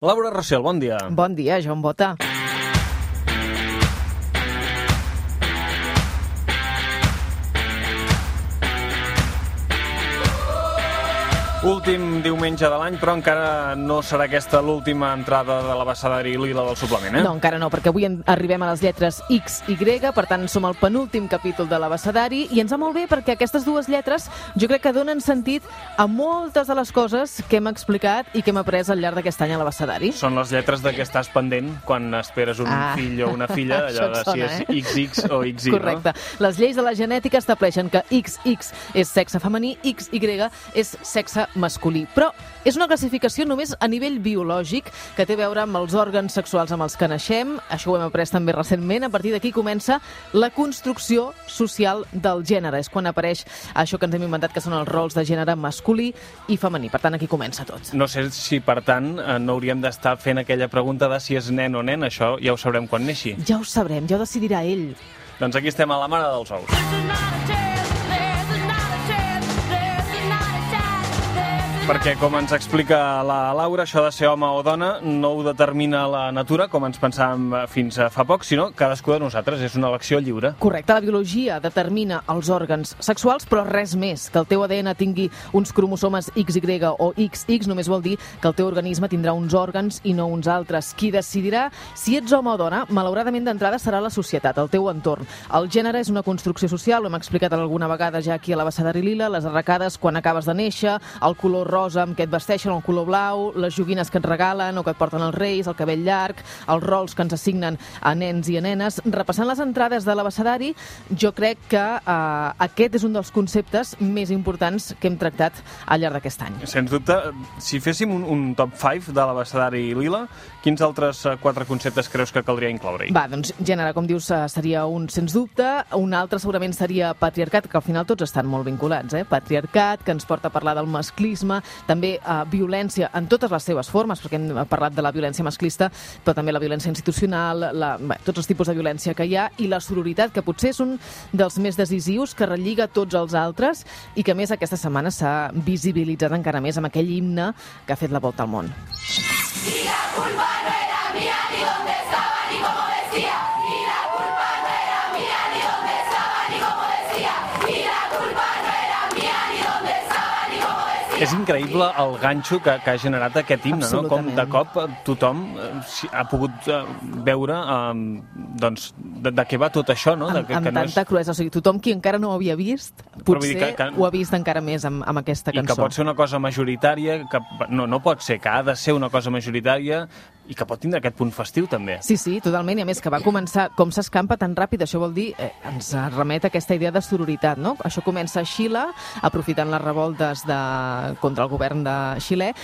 Laura Rossell, bon dia. Bon dia, Joan Bota. Últim diumenge de l'any, però encara no serà aquesta l'última entrada de l'abecedari lila del suplement, eh? No, encara no, perquè avui arribem a les lletres X, Y, per tant som al penúltim capítol de l'abecedari i ens va molt bé perquè aquestes dues lletres jo crec que donen sentit a moltes de les coses que hem explicat i que hem après al llarg d'aquest any a l'abecedari. Són les lletres de què estàs pendent quan esperes un Ah. fill o una filla, allò de si és eh? XX o XY, Correcte. Les lleis de la genètica estableixen que XX és sexe femení, XY és sexe masculí. Però és una classificació només a nivell biològic que té a veure amb els òrgans sexuals amb els que naixem. Això ho hem après també recentment. A partir d'aquí comença la construcció social del gènere. És quan apareix això que ens hem inventat, que són els rols de gènere masculí i femení. Per tant, aquí comença tot. No sé si, per tant, eh, no hauríem d'estar fent aquella pregunta de si és nen o nen, això ja ho sabrem quan neixi. Ja ho sabrem, ja ho decidirà ell. Doncs aquí estem a la mare dels ous. Perquè, com ens explica la Laura, això de ser home o dona no ho determina la natura, com ens pensàvem eh, fins a fa poc, sinó cadascú de nosaltres. És una elecció lliure. Correcte, la biologia determina els òrgans sexuals, però res més. Que el teu ADN tingui uns cromosomes XY o XX només vol dir que el teu organisme tindrà uns òrgans i no uns altres. Qui decidirà si ets home o dona, malauradament d'entrada serà la societat, el teu entorn. El gènere és una construcció social, ho hem explicat alguna vegada ja aquí a la Bassadari Lila, les arracades quan acabes de néixer, el color rosa amb què et vesteixen, el color blau, les joguines que et regalen o que et porten els reis, el cabell llarg, els rols que ens assignen a nens i a nenes. Repassant les entrades de l'abecedari, jo crec que eh, aquest és un dels conceptes més importants que hem tractat al llarg d'aquest any. Sens dubte, si féssim un, un top 5 de l'abecedari lila, quins altres eh, quatre conceptes creus que caldria incloure-hi? Va, doncs gènere, com dius, eh, seria un sens dubte. Un altre segurament seria patriarcat, que al final tots estan molt vinculats, eh? Patriarcat, que ens porta a parlar del masclisme, també eh, violència en totes les seves formes, perquè hem parlat de la violència masclista, però també la violència institucional, la, bé, tots els tipus de violència que hi ha, i la sororitat, que potser és un dels més decisius, que relliga tots els altres i que, més, aquesta setmana s'ha visibilitzat encara més amb aquell himne que ha fet la volta al món. És increïble el ganxo que, que ha generat aquest himne, no? Com de cop eh, tothom eh, ha pogut eh, veure eh, doncs, de, de què va tot això, no? De, amb, amb tanta cruesa. O sigui, tothom qui encara no ho havia vist, potser que- que- ho ha vist encara més amb, amb aquesta I cançó. que pot ser una cosa majoritària, que no, no pot ser, que ha de ser una cosa majoritària i que pot tindre aquest punt festiu també. Sí, sí, totalment, i a més que va començar, com s'escampa tan ràpid, això vol dir, eh, ens remet a aquesta idea de sororitat, no? Això comença a Xile, aprofitant les revoltes de, contra el govern de Xile,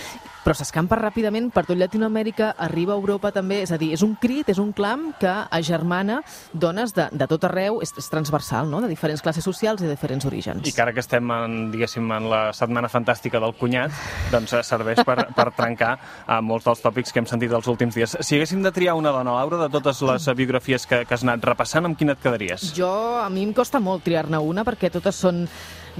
però s'escampa ràpidament per tot Llatinoamèrica, arriba a Europa també, és a dir, és un crit, és un clam que agermana dones de, de tot arreu, és, és transversal, no?, de diferents classes socials i de diferents orígens. I que ara que estem, en, diguéssim, en la setmana fantàstica del cunyat, doncs eh, serveix per, per trencar eh, molts dels tòpics que hem sentit els últims dies. Si haguéssim de triar una dona, Laura, de totes les biografies que, que has anat repassant, amb quina et quedaries? Jo, a mi em costa molt triar-ne una perquè totes són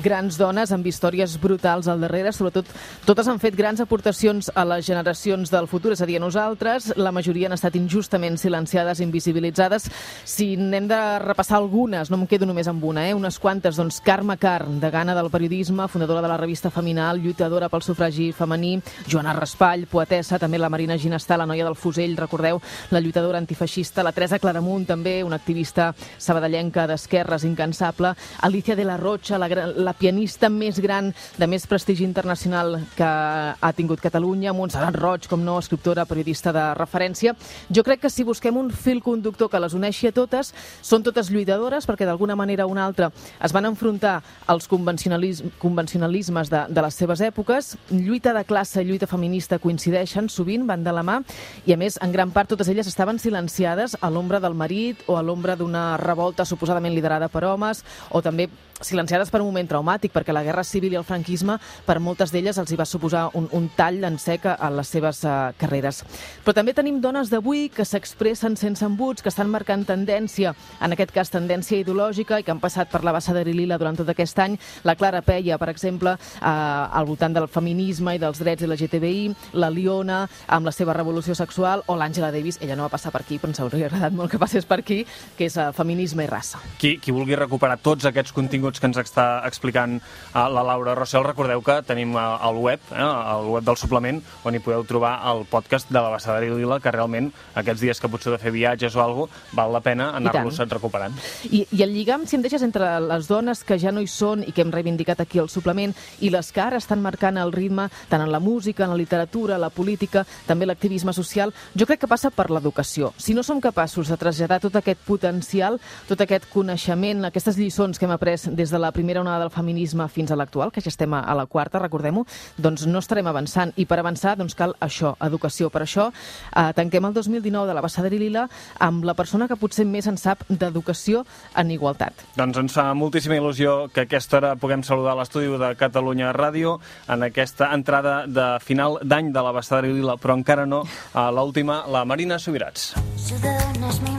grans dones amb històries brutals al darrere, sobretot totes han fet grans aportacions a les generacions del futur, és a dir, a nosaltres, la majoria han estat injustament silenciades, invisibilitzades. Si n'hem de repassar algunes, no em quedo només amb una, eh? unes quantes, doncs Carme Carn, degana del periodisme, fundadora de la revista Feminal, lluitadora pel sufragi femení, Joana Raspall, poetessa, també la Marina Ginestà, la noia del fusell, recordeu, la lluitadora antifeixista, la Teresa Claramunt, també una activista sabadellenca d'esquerres incansable, Alicia de la Rocha, la, la pianista més gran, de més prestigi internacional que ha tingut Catalunya, Montserrat Roig, com no, escriptora, periodista de referència. Jo crec que si busquem un fil conductor que les uneixi a totes, són totes lluitadores, perquè d'alguna manera o una altra es van enfrontar als convencionalis convencionalismes de, de les seves èpoques. Lluita de classe i lluita feminista coincideixen sovint, van de la mà, i a més, en gran part, totes elles estaven silenciades a l'ombra del marit o a l'ombra d'una revolta suposadament liderada per homes, o també silenciades per un moment traumàtic, perquè la guerra civil i el franquisme, per moltes d'elles els hi va suposar un, un tall en sec a les seves uh, carreres. Però també tenim dones d'avui que s'expressen sense embuts, que estan marcant tendència, en aquest cas tendència ideològica, i que han passat per la bassa de Lila durant tot aquest any. La Clara Peia, per exemple, uh, al voltant del feminisme i dels drets de la GTBI, la Liona, amb la seva revolució sexual, o l'Àngela Davis, ella no va passar per aquí, però ens hauria agradat molt que passés per aquí, que és uh, feminisme i raça. Qui, qui vulgui recuperar tots aquests continguts que ens està explicant uh, la Laura Rossell, recordeu que tenim uh, el web, eh, el web del suplement, on hi podeu trobar el podcast de la Bassada i Lila, que realment aquests dies que potser de fer viatges o alguna val la pena anar-los recuperant. I, I el lligam, si em deixes, entre les dones que ja no hi són i que hem reivindicat aquí al suplement i les que ara estan marcant el ritme tant en la música, en la literatura, la política, també l'activisme social, jo crec que passa per l'educació. Si no som capaços de traslladar tot aquest potencial, tot aquest coneixement, aquestes lliçons que hem après des de la primera onada del feminisme fins a l'actual, que ja estem a la quarta, recordem-ho, doncs no estarem avançant. I per avançar doncs cal això, educació. Per això eh, tanquem el 2019 de la Bassada i Lila amb la persona que potser més en sap d'educació en igualtat. Doncs ens fa moltíssima il·lusió que aquesta hora puguem saludar l'estudi de Catalunya Ràdio en aquesta entrada de final d'any de la Bassada i Lila, però encara no a l'última, la Marina Subirats. Ciudadanos mi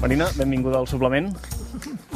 Marina, benvinguda al suplement.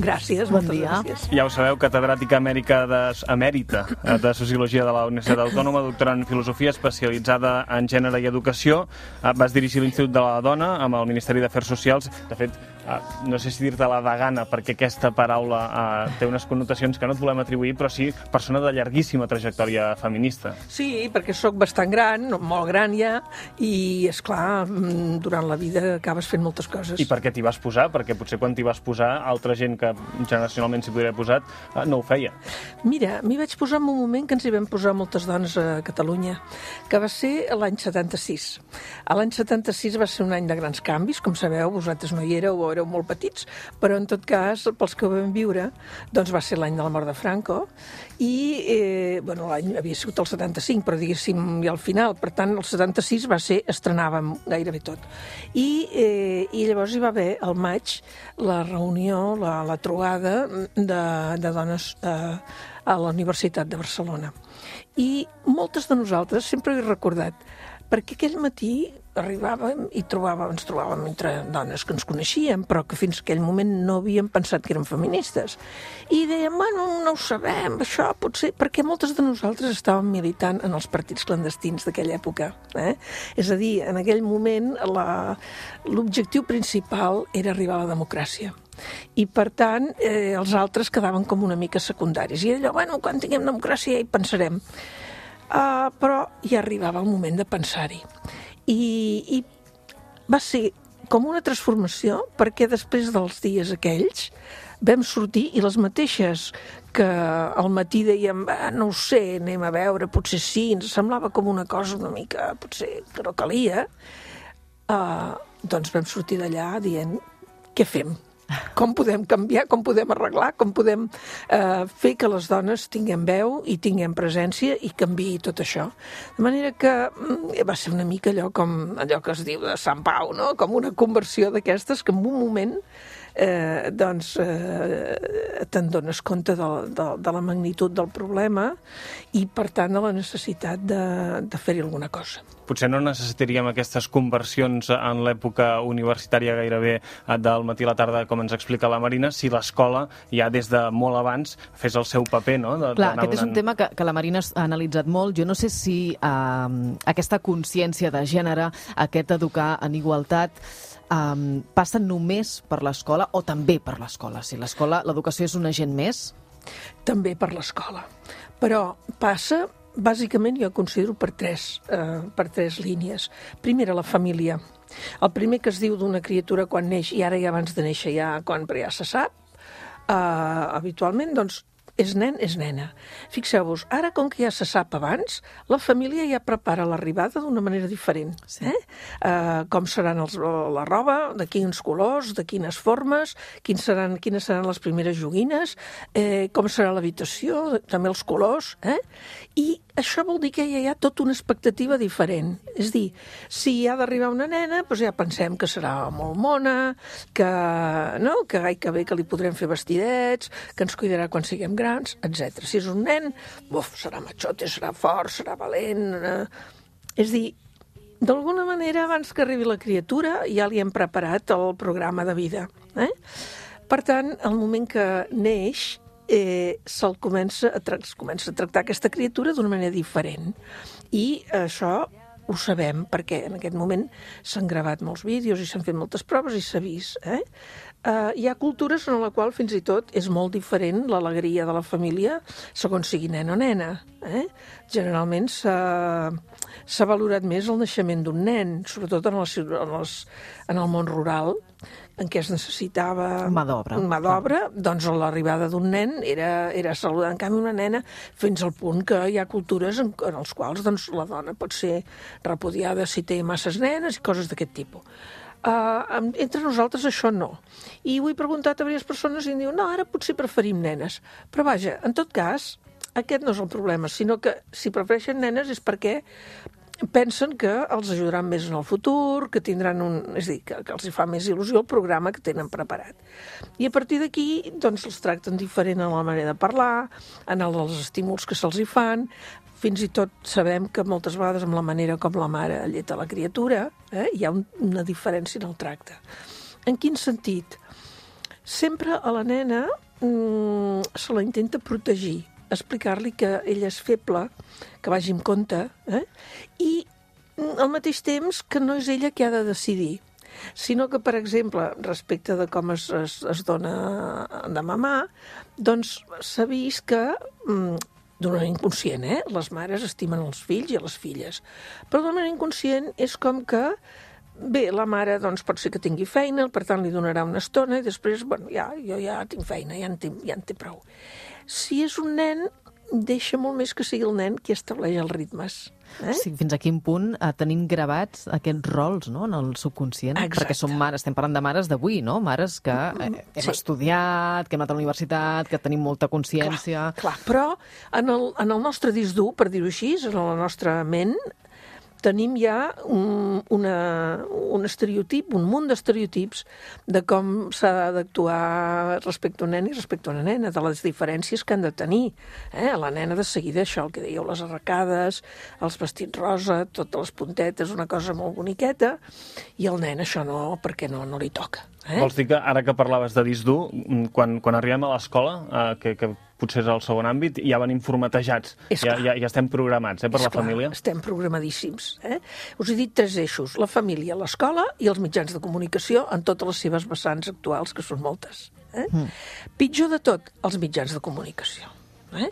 Gràcies, bon dia. Gràcies. Ja ho sabeu, catedràtica Amèrica de, emèrita eh, de Sociologia de la Universitat Autònoma, doctora en Filosofia, especialitzada en gènere i educació. Eh, vas dirigir l'Institut de la Dona amb el Ministeri d'Afers Socials. De fet, Uh, no sé si dir-te la vegana, perquè aquesta paraula uh, té unes connotacions que no et volem atribuir, però sí persona de llarguíssima trajectòria feminista. Sí, perquè sóc bastant gran, molt gran ja, i, és clar mm, durant la vida acabes fent moltes coses. I per què t'hi vas posar? Perquè potser quan t'hi vas posar, altra gent que generacionalment s'hi podria haver posat uh, no ho feia. Mira, m'hi vaig posar en un moment que ens hi vam posar moltes dones a Catalunya, que va ser l'any 76. A l'any 76 va ser un any de grans canvis, com sabeu, vosaltres no hi éreu, éreu molt petits, però en tot cas, pels que ho vam viure, doncs va ser l'any de la mort de Franco, i, eh, bueno, l'any havia sigut el 75, però diguéssim, i al final, per tant, el 76 va ser, estrenàvem gairebé tot. I, eh, i llavors hi va haver, al maig, la reunió, la, la trobada de, de dones eh, a la Universitat de Barcelona. I moltes de nosaltres sempre he recordat, perquè aquell matí arribàvem i trobàvem, ens trobàvem entre dones que ens coneixíem, però que fins aquell moment no havíem pensat que eren feministes. I dèiem, bueno, no ho sabem, això potser... Perquè moltes de nosaltres estàvem militant en els partits clandestins d'aquella època. Eh? És a dir, en aquell moment l'objectiu principal era arribar a la democràcia i per tant eh, els altres quedaven com una mica secundaris i allò, bueno, quan tinguem democràcia ja hi pensarem uh, però ja arribava el moment de pensar-hi i, i va ser com una transformació perquè després dels dies aquells vam sortir i les mateixes que al matí dèiem ah, no ho sé, anem a veure, potser sí, ens semblava com una cosa una mica, potser que no calia, uh, doncs vam sortir d'allà dient què fem? Com podem canviar, com podem arreglar, com podem eh, fer que les dones tinguem veu i tinguem presència i canvi tot això. De manera que mm, va ser una mica allò com allò que es diu de Sant Pau, no? com una conversió d'aquestes que en un moment eh, doncs eh, te'n dones compte de, de, de la magnitud del problema i, per tant, de la necessitat de, de fer-hi alguna cosa. Potser no necessitaríem aquestes conversions en l'època universitària gairebé eh, del matí a la tarda, com ens explica la Marina, si l'escola ja des de molt abans fes el seu paper, no? De, Clar, aquest donant... és un tema que, que la Marina ha analitzat molt. Jo no sé si eh, aquesta consciència de gènere, aquest educar en igualtat, um, passa només per l'escola o també per l'escola? Si l'escola, l'educació és un agent més? També per l'escola. Però passa, bàsicament, jo considero per tres, eh, per tres línies. Primera, la família. El primer que es diu d'una criatura quan neix, i ara ja abans de néixer ja, quan ja se sap, eh, habitualment, doncs és nen, és nena. Fixeu-vos, ara com que ja se sap abans, la família ja prepara l'arribada d'una manera diferent. Sí. Eh? Uh, com seran els, la roba, de quins colors, de quines formes, quins seran, quines seran les primeres joguines, eh, com serà l'habitació, també els colors. Eh? I això vol dir que ja hi ha tota una expectativa diferent. És dir, si ha d'arribar una nena, doncs ja pensem que serà molt mona, que, no? que ai, que bé que li podrem fer vestidets, que ens cuidarà quan siguem grans, etc. Si és un nen, buf, serà matxote, serà fort, serà valent... Eh? És dir, d'alguna manera, abans que arribi la criatura, ja li hem preparat el programa de vida. Eh? Per tant, el moment que neix, eh, se'l comença a, es comença a tractar aquesta criatura d'una manera diferent. I això ho sabem perquè en aquest moment s'han gravat molts vídeos i s'han fet moltes proves i s'ha vist. Eh? Uh, hi ha cultures en la qual fins i tot és molt diferent l'alegria de la família segons sigui nen o nena. Eh? Generalment s'ha valorat més el naixement d'un nen, sobretot en, les, en, les, en el món rural, en què es necessitava... Mà d'obra. Mà d'obra, doncs l'arribada d'un nen era, era saludar. En canvi, una nena, fins al punt que hi ha cultures en, en els quals doncs, la dona pot ser repudiada si té masses nenes i coses d'aquest tipus. Uh, entre nosaltres això no. I ho he preguntat a diverses persones i em diuen no, ara potser preferim nenes. Però vaja, en tot cas, aquest no és el problema, sinó que si prefereixen nenes és perquè pensen que els ajudaran més en el futur, que tindran un... És dir, que, que els hi fa més il·lusió el programa que tenen preparat. I a partir d'aquí, doncs, els tracten diferent en la manera de parlar, en els estímuls que se'ls hi fan, fins i tot sabem que moltes vegades amb la manera com la mare lleta la criatura eh, hi ha un, una diferència en el tracte. En quin sentit? Sempre a la nena mm, se la intenta protegir, explicar-li que ella és feble, que vagi amb compte, eh? i al mateix temps que no és ella qui ha de decidir, sinó que, per exemple, respecte de com es, es, es dona de mamar, doncs s'ha vist que mm, d'una manera inconscient, eh? Les mares estimen els fills i les filles. Però d'una manera inconscient és com que Bé, la mare doncs, pot ser que tingui feina, per tant li donarà una estona i després, bueno, ja, jo ja tinc feina, ja en, tinc, ja en té prou. Si és un nen, deixa molt més que sigui el nen qui estableix els ritmes. Eh? Sí, fins a quin punt eh, tenim gravats aquests rols no, en el subconscient? Exacte. Perquè som mares, estem parlant de mares d'avui, no? Mares que eh, hem sí. estudiat, que hem anat a la universitat, que tenim molta consciència... Clar, clar. però en el, en el nostre disc dur, per dir-ho així, en la nostra ment, tenim ja un, una, un estereotip, un munt d'estereotips de com s'ha d'actuar respecte a un nen i respecte a una nena, de les diferències que han de tenir. Eh? La nena de seguida això, el que dèieu, les arracades, els vestits rosa, totes les puntetes, una cosa molt boniqueta, i el nen això no, perquè no, no li toca. Eh? Vols dir que ara que parlaves de disc dur, quan, quan arribem a l'escola, eh, que, que potser és el segon àmbit, ja venim formatejats, ja, ja, ja estem programats eh, per és la clar, família. estem programadíssims. Eh? Us he dit tres eixos, la família, l'escola i els mitjans de comunicació en totes les seves vessants actuals, que són moltes. Eh? Mm. Pitjor de tot, els mitjans de comunicació. Eh?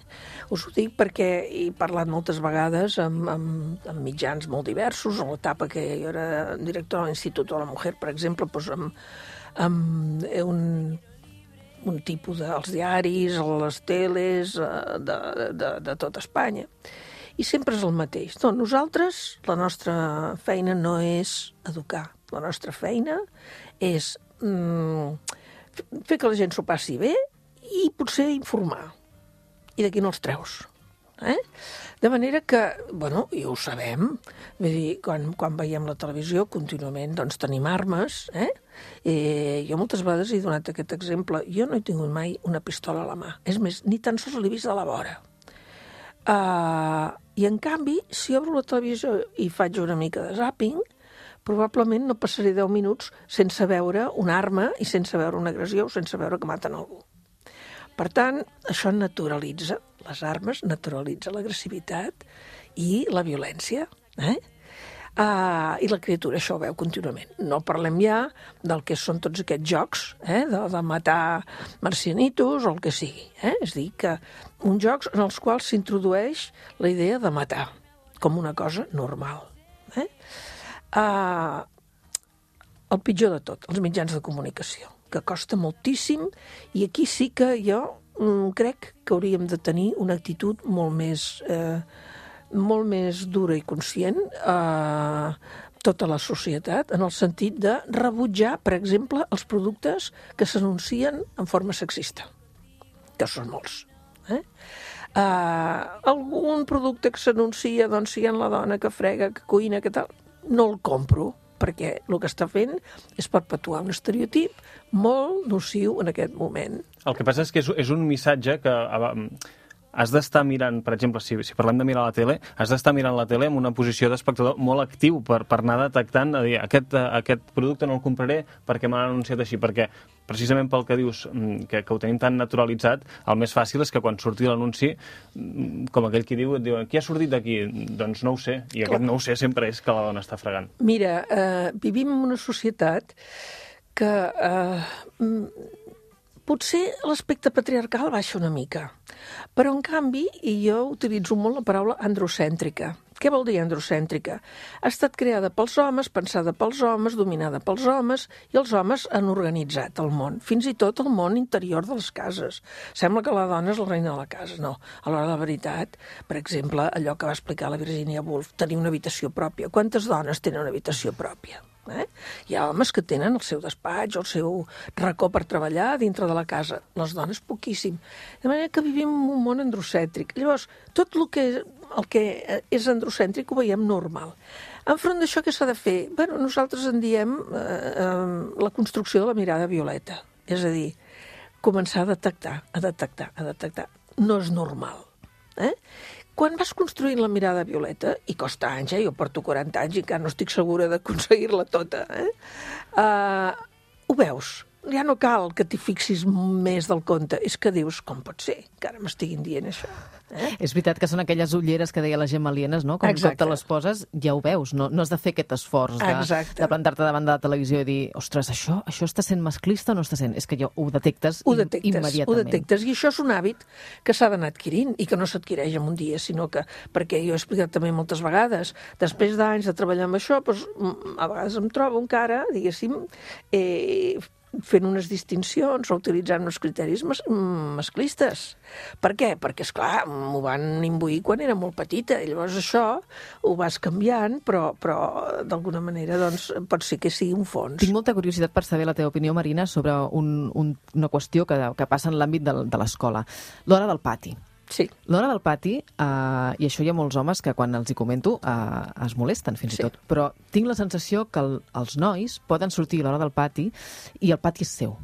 Us ho dic perquè he parlat moltes vegades amb, amb, amb mitjans molt diversos, en l'etapa que jo era directora de l'Institut de la Mujer, per exemple, doncs amb, amb un un tipus dels diaris, les teles eh, de, de, de tot Espanya. I sempre és el mateix. No, nosaltres, la nostra feina no és educar. La nostra feina és mm, fer que la gent s'ho passi bé i potser informar. I d'aquí no els treus. Eh? De manera que, bueno, i ho sabem, vull dir, quan, quan veiem la televisió contínuament doncs tenim armes, eh? Eh, jo moltes vegades he donat aquest exemple. Jo no he tingut mai una pistola a la mà. És més, ni tan sols l'he vist de la vora. Uh, I en canvi, si obro la televisió i faig una mica de zapping, probablement no passaré 10 minuts sense veure una arma i sense veure una agressió o sense veure que maten algú. Per tant, això naturalitza les armes, naturalitza l'agressivitat i la violència. Eh? Uh, I la criatura això ho veu contínuament. No parlem ja del que són tots aquests jocs, eh? de, de matar marcianitos o el que sigui. Eh? És dir, que uns jocs en els quals s'introdueix la idea de matar com una cosa normal. Eh? Uh, el pitjor de tot, els mitjans de comunicació, que costa moltíssim, i aquí sí que jo crec que hauríem de tenir una actitud molt més, eh, molt més dura i conscient eh, tota la societat en el sentit de rebutjar, per exemple, els productes que s'anuncien en forma sexista, que són molts. Eh? Uh, algun producte que s'anuncia, doncs, si hi ha la dona que frega, que cuina, que tal, no el compro, perquè el que està fent és perpetuar un estereotip molt nociu en aquest moment. El que passa és que és, és un missatge que has d'estar mirant, per exemple, si, si parlem de mirar la tele, has d'estar mirant la tele amb una posició d'espectador molt actiu per, per anar detectant, a dir, aquest, aquest producte no el compraré perquè m'han anunciat així, perquè precisament pel que dius, mm, que, que ho tenim tan naturalitzat, el més fàcil és que quan surti l'anunci, mm, com aquell qui diu, diu, qui ha sortit d'aquí? Doncs no ho sé, i aquest no ho sé sempre és que la dona està fregant. Mira, eh, vivim en una societat que eh, potser l'aspecte patriarcal baixa una mica, però en canvi, i jo utilitzo molt la paraula androcèntrica. Què vol dir androcèntrica? Ha estat creada pels homes, pensada pels homes, dominada pels homes, i els homes han organitzat el món, fins i tot el món interior de les cases. Sembla que la dona és la reina de la casa, no. A l'hora de la veritat, per exemple, allò que va explicar la Virginia Woolf, tenir una habitació pròpia. Quantes dones tenen una habitació pròpia? Eh? Hi ha homes que tenen el seu despatx, el seu racó per treballar dintre de la casa. Les dones, poquíssim. De manera que vivim un món androcèntric. Llavors, tot el que, el que és androcèntric ho veiem normal. Enfront d'això, què s'ha de fer? Bueno, nosaltres en diem eh, eh, la construcció de la mirada violeta. És a dir, començar a detectar, a detectar, a detectar. No és normal. Eh? Quan vas construint la mirada violeta, i costa anys, eh? jo porto 40 anys i encara no estic segura d'aconseguir-la tota, eh? Uh, ho veus, ja no cal que t'hi fixis més del compte. És que dius, com pot ser que ara m'estiguin dient això? Eh? És veritat que són aquelles ulleres que deia la Gemma Alienes, no? Com Exacte. cop te les poses, ja ho veus. No, no has de fer aquest esforç de, de plantar-te davant de la televisió i dir ostres, això, això està sent masclista o no està sent? És que jo ho detectes, ho detectes immediatament. Ho detectes, i això és un hàbit que s'ha d'anar adquirint i que no s'adquireix en un dia, sinó que, perquè jo he explicat també moltes vegades, després d'anys de treballar amb això, doncs, a vegades em trobo encara, diguéssim, eh, fent unes distincions o utilitzant uns criteris mas masclistes. Per què? Perquè, és clar m'ho van imbuir quan era molt petita, i llavors això ho vas canviant, però, però d'alguna manera doncs, pot ser que sigui un fons. Tinc molta curiositat per saber la teva opinió, Marina, sobre un, un, una qüestió que, que passa en l'àmbit de, de l'escola. L'hora del pati. Sí. L'hora del pati, eh, i això hi ha molts homes que quan els hi comento eh, es molesten fins sí. i tot, però tinc la sensació que el, els nois poden sortir a l'hora del pati i el pati és seu.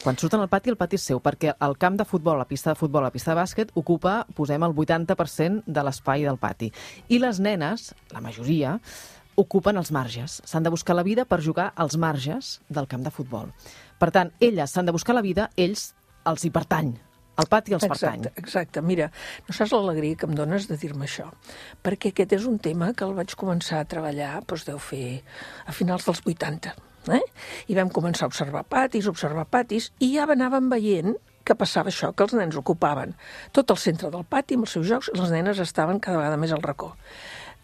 Quan surten al pati, el pati és seu, perquè el camp de futbol, la pista de futbol, la pista de bàsquet, ocupa, posem, el 80% de l'espai del pati. I les nenes, la majoria, ocupen els marges. S'han de buscar la vida per jugar als marges del camp de futbol. Per tant, elles s'han de buscar la vida, ells els hi pertany el pati els exacte, pertany. Exacte, mira, no saps l'alegria que em dones de dir-me això, perquè aquest és un tema que el vaig començar a treballar, doncs deu fer a finals dels 80, eh? i vam començar a observar patis, observar patis, i ja anàvem veient que passava això, que els nens ocupaven tot el centre del pati amb els seus jocs i les nenes estaven cada vegada més al racó.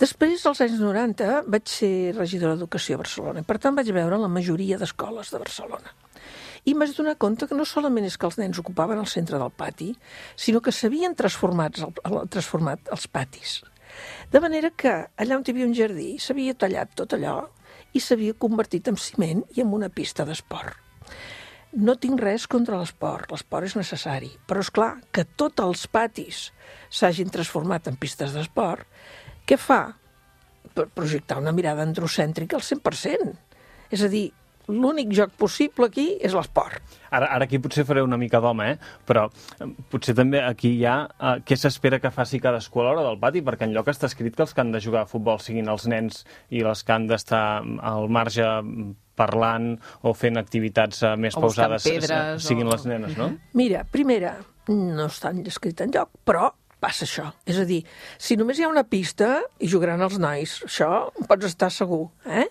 Després, als anys 90, vaig ser regidora d'Educació a Barcelona i, per tant, vaig veure la majoria d'escoles de Barcelona. I m'has donar compte que no solament és que els nens ocupaven el centre del pati, sinó que s'havien transformat, transformat els patis. De manera que allà on hi havia un jardí s'havia tallat tot allò i s'havia convertit en ciment i en una pista d'esport. No tinc res contra l'esport, l'esport és necessari, però és clar que tots els patis s'hagin transformat en pistes d'esport, què fa? Projectar una mirada androcèntrica al 100%. És a dir, l'únic joc possible aquí és l'esport. Ara, ara aquí potser faré una mica d'home, eh? però eh, potser també aquí hi ha eh, què s'espera que faci cadascú a l'hora del pati, perquè en lloc està escrit que els que han de jugar a futbol siguin els nens i les que han d'estar al marge parlant o fent activitats eh, més o pausades pedres, siguin o... les nenes, no? Mira, primera, no està escrit en lloc, però passa això. És a dir, si només hi ha una pista i jugaran els nois, això pots estar segur, eh?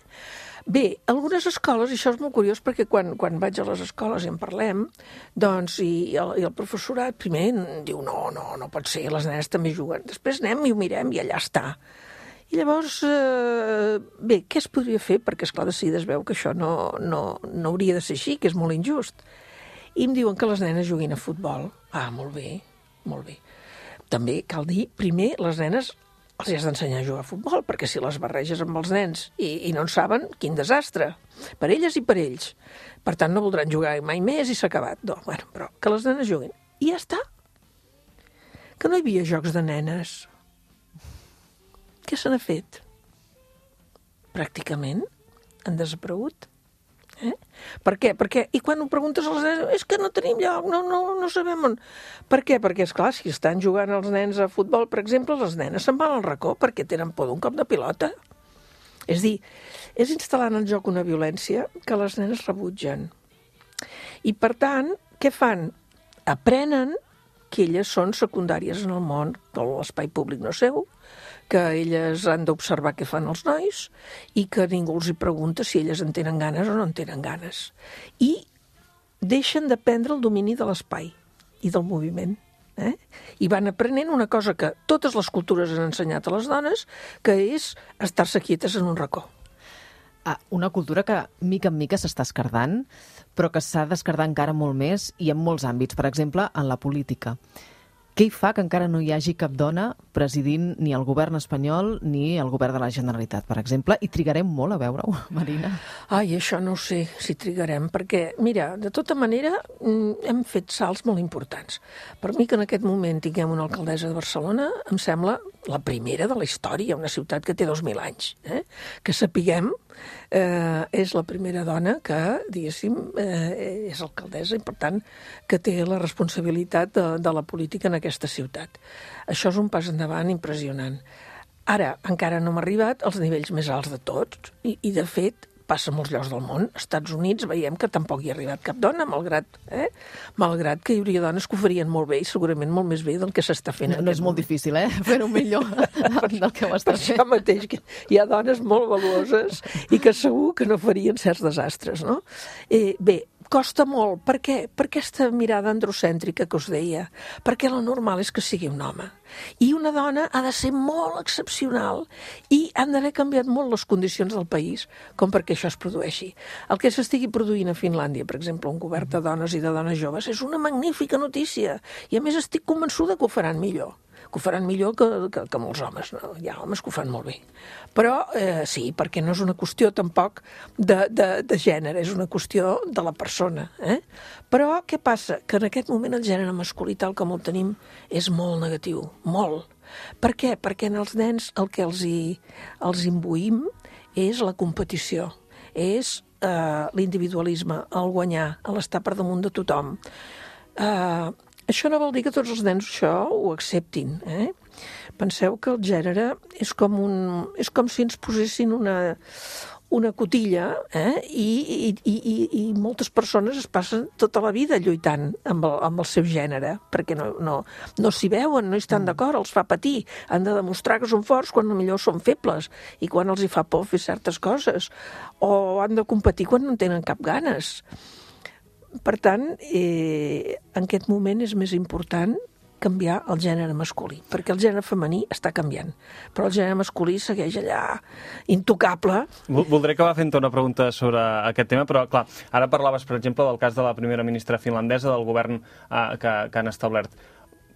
Bé, algunes escoles, això és molt curiós perquè quan, quan vaig a les escoles i en parlem, doncs, i, i, el, i el professorat primer diu no, no, no pot ser, les nenes també juguen. Després anem i ho mirem i allà està. I llavors, eh, bé, què es podria fer? Perquè, esclar, de seguida es veu que això no, no, no hauria de ser així, que és molt injust. i em diuen que les nenes juguin a futbol. Ah, molt bé, molt bé. També cal dir, primer, les nenes els has d'ensenyar a jugar a futbol, perquè si les barreges amb els nens i, i no en saben, quin desastre. Per elles i per ells. Per tant, no voldran jugar mai més i s'ha acabat. No, bueno, però que les nenes juguin. I ja està. Que no hi havia jocs de nenes. Què se n'ha fet? Pràcticament han desaparegut. Eh? Per què? Perquè, I quan ho preguntes als nens, és que no tenim lloc, no, no, no sabem on. Per què? Perquè, és clar, si estan jugant els nens a futbol, per exemple, les nenes se'n van al racó perquè tenen por d'un cop de pilota. És dir, és instal·lant en joc una violència que les nenes rebutgen. I, per tant, què fan? Aprenen que elles són secundàries en el món, que l'espai públic no seu, que elles han d'observar què fan els nois i que ningú els hi pregunta si elles en tenen ganes o no en tenen ganes. I deixen de prendre el domini de l'espai i del moviment. Eh? I van aprenent una cosa que totes les cultures han ensenyat a les dones, que és estar-se quietes en un racó. Ah, una cultura que mica en mica s'està escardant, però que s'ha d'escardar encara molt més i en molts àmbits, per exemple, en la política. Què hi fa que encara no hi hagi cap dona presidint ni el govern espanyol ni el govern de la Generalitat, per exemple? I trigarem molt a veure-ho, Marina? Ai, això no sé si trigarem, perquè, mira, de tota manera mm, hem fet salts molt importants. Per mi que en aquest moment tinguem una alcaldessa de Barcelona em sembla la primera de la història, una ciutat que té 2.000 anys. Eh? Que sapiguem eh, és la primera dona que, diguéssim, eh, és alcaldessa i, per tant, que té la responsabilitat de, de la política en aquesta ciutat. Això és un pas endavant impressionant. Ara, encara no hem arribat als nivells més alts de tots i, i de fet, passa a molts llocs del món. Als Estats Units veiem que tampoc hi ha arribat cap dona, malgrat, eh? malgrat que hi hauria dones que ho farien molt bé i segurament molt més bé del que s'està fent. No, no és molt moment. difícil, eh? Fer-ho millor del que ho està fent. això mateix, que hi ha dones molt valuoses i que segur que no farien certs desastres, no? Eh, bé, costa molt. Per què? Per aquesta mirada androcèntrica que us deia. Perquè lo normal és que sigui un home. I una dona ha de ser molt excepcional i han d'haver canviat molt les condicions del país com perquè això es produeixi. El que s'estigui produint a Finlàndia, per exemple, un govern de dones i de dones joves, és una magnífica notícia. I a més estic convençuda que ho faran millor que ho faran millor que, que, que molts homes. No? Hi ha homes que ho fan molt bé. Però eh, sí, perquè no és una qüestió tampoc de, de, de gènere, és una qüestió de la persona. Eh? Però què passa? Que en aquest moment el gènere masculí tal com el tenim és molt negatiu, molt. Per què? Perquè en els nens el que els, hi, els imbuïm és la competició, és eh, l'individualisme, el guanyar, l'estar per damunt de tothom. Eh, això no vol dir que tots els nens això ho acceptin. Eh? Penseu que el gènere és com, un, és com si ens posessin una, una cotilla eh? I, i, i, i moltes persones es passen tota la vida lluitant amb el, amb el seu gènere perquè no, no, no s'hi veuen, no hi estan mm. d'acord, els fa patir, han de demostrar que són forts quan millor són febles i quan els hi fa por fer certes coses o han de competir quan no en tenen cap ganes. Per tant, eh, en aquest moment és més important canviar el gènere masculí, perquè el gènere femení està canviant, però el gènere masculí segueix allà intocable. Voldré acabar fent una pregunta sobre aquest tema, però clar, ara parlaves, per exemple, del cas de la primera ministra finlandesa, del govern eh, que, que han establert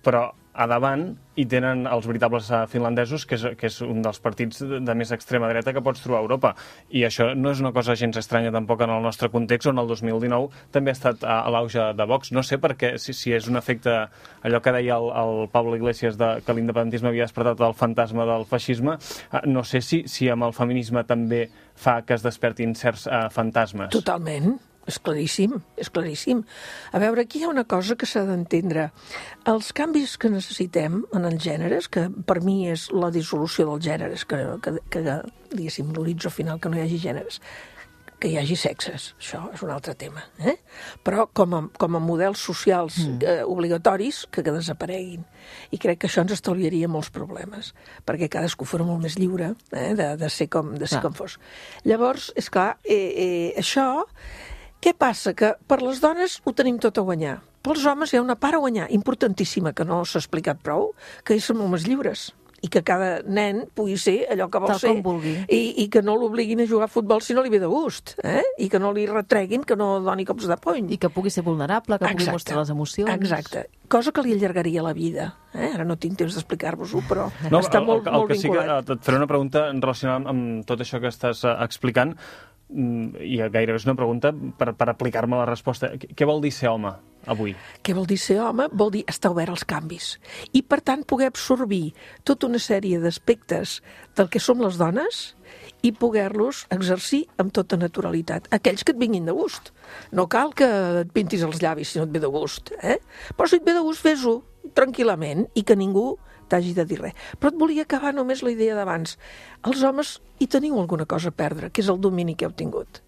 però a davant hi tenen els veritables finlandesos, que és, que és un dels partits de més extrema dreta que pots trobar a Europa. I això no és una cosa gens estranya tampoc en el nostre context, on el 2019 també ha estat a, a l'auge de Vox. No sé perquè si, si és un efecte, allò que deia el, el Pablo Iglesias, de, que l'independentisme havia despertat el fantasma del feixisme, eh, no sé si, si amb el feminisme també fa que es despertin certs uh, fantasmes. Totalment, és claríssim, és claríssim. A veure, aquí hi ha una cosa que s'ha d'entendre. Els canvis que necessitem en els gèneres, que per mi és la dissolució dels gèneres, que, que, que diguéssim, l'horitzó final, que no hi hagi gèneres, que hi hagi sexes, això és un altre tema. Eh? Però com a, com a models socials mm. eh, obligatoris, que, que desapareguin. I crec que això ens estalviaria molts problemes, perquè cadascú fos molt més lliure eh, de, de ser, com, de ser com fos. Llavors, és clar, eh, eh, això què passa? Que per les dones ho tenim tot a guanyar. Pels homes hi ha una part a guanyar importantíssima que no s'ha explicat prou, que és som més lliures i que cada nen pugui ser allò que vol Tal ser vulgui. i, i que no l'obliguin a jugar a futbol si no li ve de gust eh? i que no li retreguin que no doni cops de pony I que pugui ser vulnerable, que pugui Exacte. mostrar les emocions. Exacte. Cosa que li allargaria la vida. Eh? Ara no tinc temps d'explicar-vos-ho, però No, està el, molt, el, el molt que sí que vinculat. et faré una pregunta relacionada amb, amb tot això que estàs eh, explicant i gairebé és una pregunta per, per aplicar-me la resposta. Què vol dir ser home avui? Què vol dir ser home? Vol dir estar obert als canvis. I, per tant, poder absorbir tota una sèrie d'aspectes del que som les dones i poder-los exercir amb tota naturalitat. Aquells que et vinguin de gust. No cal que et pintis els llavis si no et ve de gust. Eh? Però si et ve de gust, fes-ho tranquil·lament i que ningú t'hagi de dir res. Però et volia acabar només la idea d'abans. Els homes hi teniu alguna cosa a perdre, que és el domini que heu tingut.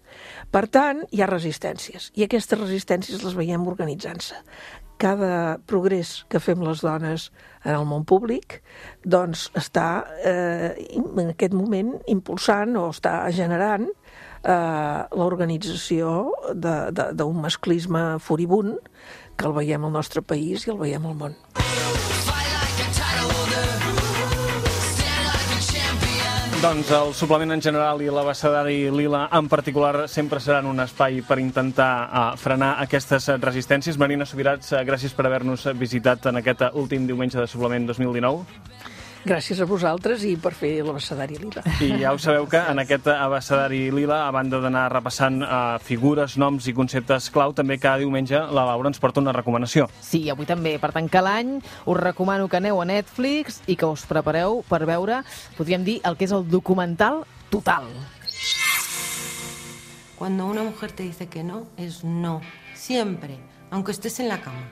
Per tant, hi ha resistències, i aquestes resistències les veiem organitzant-se. Cada progrés que fem les dones en el món públic doncs està eh, en aquest moment impulsant o està generant eh, l'organització d'un masclisme furibund que el veiem al nostre país i el veiem al món. Doncs el suplement en general i l'abecedari lila en particular sempre seran un espai per intentar uh, frenar aquestes resistències. Marina Subirats, uh, gràcies per haver-nos visitat en aquest últim diumenge de suplement 2019. Gràcies a vosaltres i per fer l'abecedari lila. I ja ho sabeu que en aquest abecedari lila, a banda d'anar repassant uh, figures, noms i conceptes clau, també cada diumenge la Laura ens porta una recomanació. Sí, avui també, per tancar l'any, us recomano que aneu a Netflix i que us prepareu per veure, podríem dir, el que és el documental total. Cuando una mujer te dice que no, es no. Siempre, aunque estés en la cama.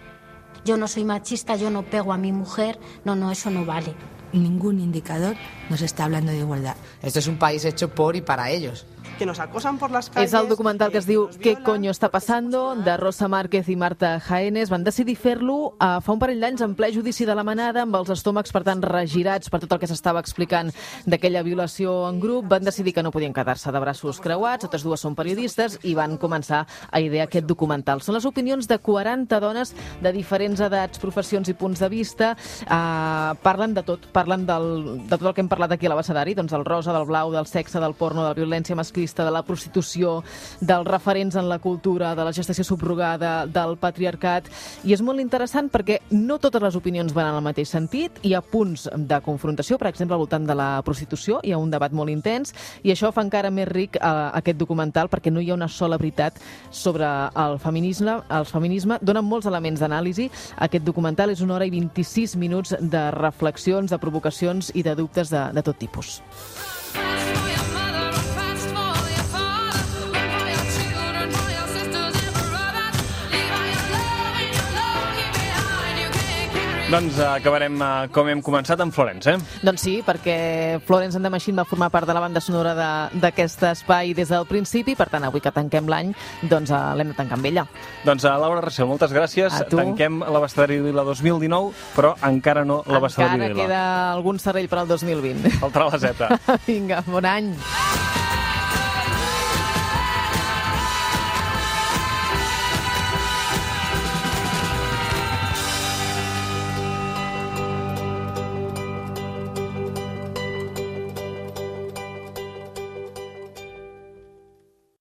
Yo no soy machista, yo no pego a mi mujer. No, no, eso no vale. Ningún indicador nos está hablando de igualdad. Esto es un país hecho por y para ellos. Que nos acosan por las calles. És el documental que es diu Què coño està passando? de Rosa Márquez i Marta Jaénes. Van decidir fer-lo eh, fa un parell d'anys en ple judici de la manada, amb els estómacs, per tant, regirats per tot el que s'estava explicant d'aquella violació en grup. Van decidir que no podien quedar-se de braços creuats, totes dues són periodistes, i van començar a idear aquest documental. Són les opinions de 40 dones de diferents edats, professions i punts de vista. Eh, parlen de tot, parlen del, de tot el que hem parlat aquí a l'abecedari, doncs del rosa, del blau, del sexe, del porno, de la violència masclista, de la prostitució, dels referents en la cultura, de la gestació subrogada, del patriarcat, i és molt interessant perquè no totes les opinions van en el mateix sentit, hi ha punts de confrontació, per exemple, al voltant de la prostitució, hi ha un debat molt intens, i això fa encara més ric eh, aquest documental perquè no hi ha una sola veritat sobre el feminisme. El feminisme dona molts elements d'anàlisi. Aquest documental és una hora i 26 minuts de reflexions, de provocacions i de dubtes de, de tot tipus. Doncs eh, acabarem eh, com hem començat amb Florence, eh? Doncs sí, perquè Florence and the Machine va formar part de la banda sonora de- d'aquest espai des del principi, per tant, avui que tanquem l'any, doncs eh, l'hem de tancar amb ella. Doncs a Laura Rassel, moltes gràcies. A tu. Tanquem l'abastadari Lila 2019, però encara no l'abastadari Encara Lila. queda algun serrell per al 2020. Faltarà la zeta. Vinga, bon any.